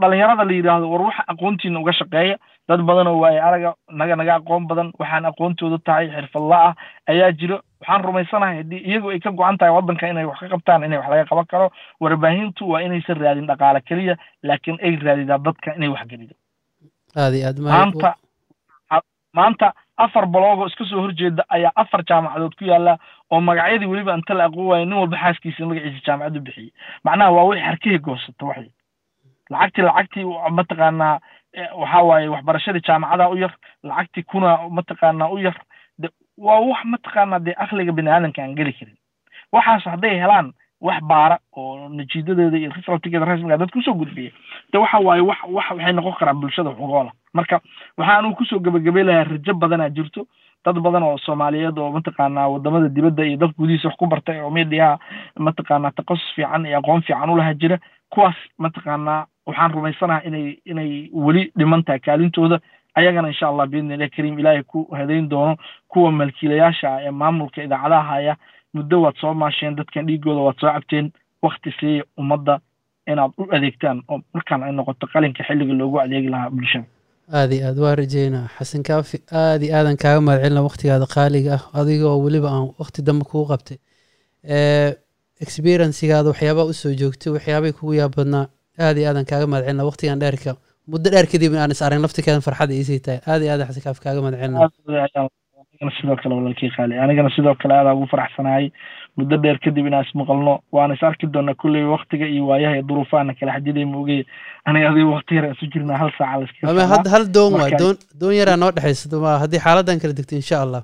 dhalinyarada la yidhaahdo war waxa aqoontiina uga shaqeeya. Dad badan oo waaye araga naga naga aqoon badan waxaan aqoontooda tahay xirfadla ah ayaa jiro. Waxaan rumaysanahay haddii iyagu ay ka go-an tahay waddanka inay wax ka qabtaan inay wax laga qaban karo. Warbaahintu waa inaysan raadin dhaqaale keliya laakiin ay raadidaa dadka inay wax gelido. Aad aad maanta maanta afar baloogo iska soo horjeeda ayaa afar jaamacadood ku yaalla oo magacyadii weliba inta la aqoon waayo nin walba xaaskiisa magaciisa jaamacad u bixiyey. Macnaha waa wixii harkihii goosata waxay lacagtii lacagtii mataqaanaa eh, waxaa waaye waxbarashadii jaamacada u yar lacagtii kuna mataqaanaa u yar waa wax mataqaanaa dee akliga bini aadanka aan geli karin. Waxaas hadday helaan wax baara oo natiijadeeda iyo resultigeeda rasmiga dadka u soo gudbiya de waxa waaye wax wax waxay noqon karaan bulshada xugoola marka waxaa anugu ku soo gebagabay lahaa rajo badanaa jirto dad badan oo soomaaliyeed oo mataqaanaa waddamada dibadda iyo dalka gudihiisa wax ku bartay oo midiyaha mataqaanaa taqasus fiican iyo aqoon fiican u laha jira kuwaas mataqaanaa waxaan rumaysanaha inay inay weli dhiman tahay kaalintooda ayagana insha allah biidni illahi kariim ilaahay ku hadayn doono kuwa malkiilayaasha ah ee maamulka idaacadaha haya. Muddo waad soo maasheen dadkan dhiigooda waad soo cabteen. Wakti siiya ummadda inaad u adeegtaan oo markaan ay noqoto qalinka xilliga loogu adeegi lahaa bulshada. Aad iyo aad waa rajeynaa xasan kaafi aad iyo aadan kaaga mahad celina waqtigaada qaaliga ah. Adigoo weliba aan waqti dambe kugu qabtay. Experiencigaada waxyaabaa u soo joogtay waxyaabay kugu yaab badnaa aad iyo aadan kaaga mahad celina waqtigan dheerka. Muddo dheer kadib aan is arag laftirkeedan farxad iisii tahay. Aad iyo aadan xasan kaaga mahad celina anigana sidoo kale walaalkii qaali. Anigana sidoo kale aadaa ugu faraxsanahay. Muddo dheer kadib inaan ismaqalno waana is arki doonaa kulley waktiga iyo waayaha iyo duruufaana kala xadiday maogey aniga adiga wakti yar isu jirnaa hal saaca hal doon waa doon doon yaraa noo dhexaysa ma haddii xaaladan kala degto insha allah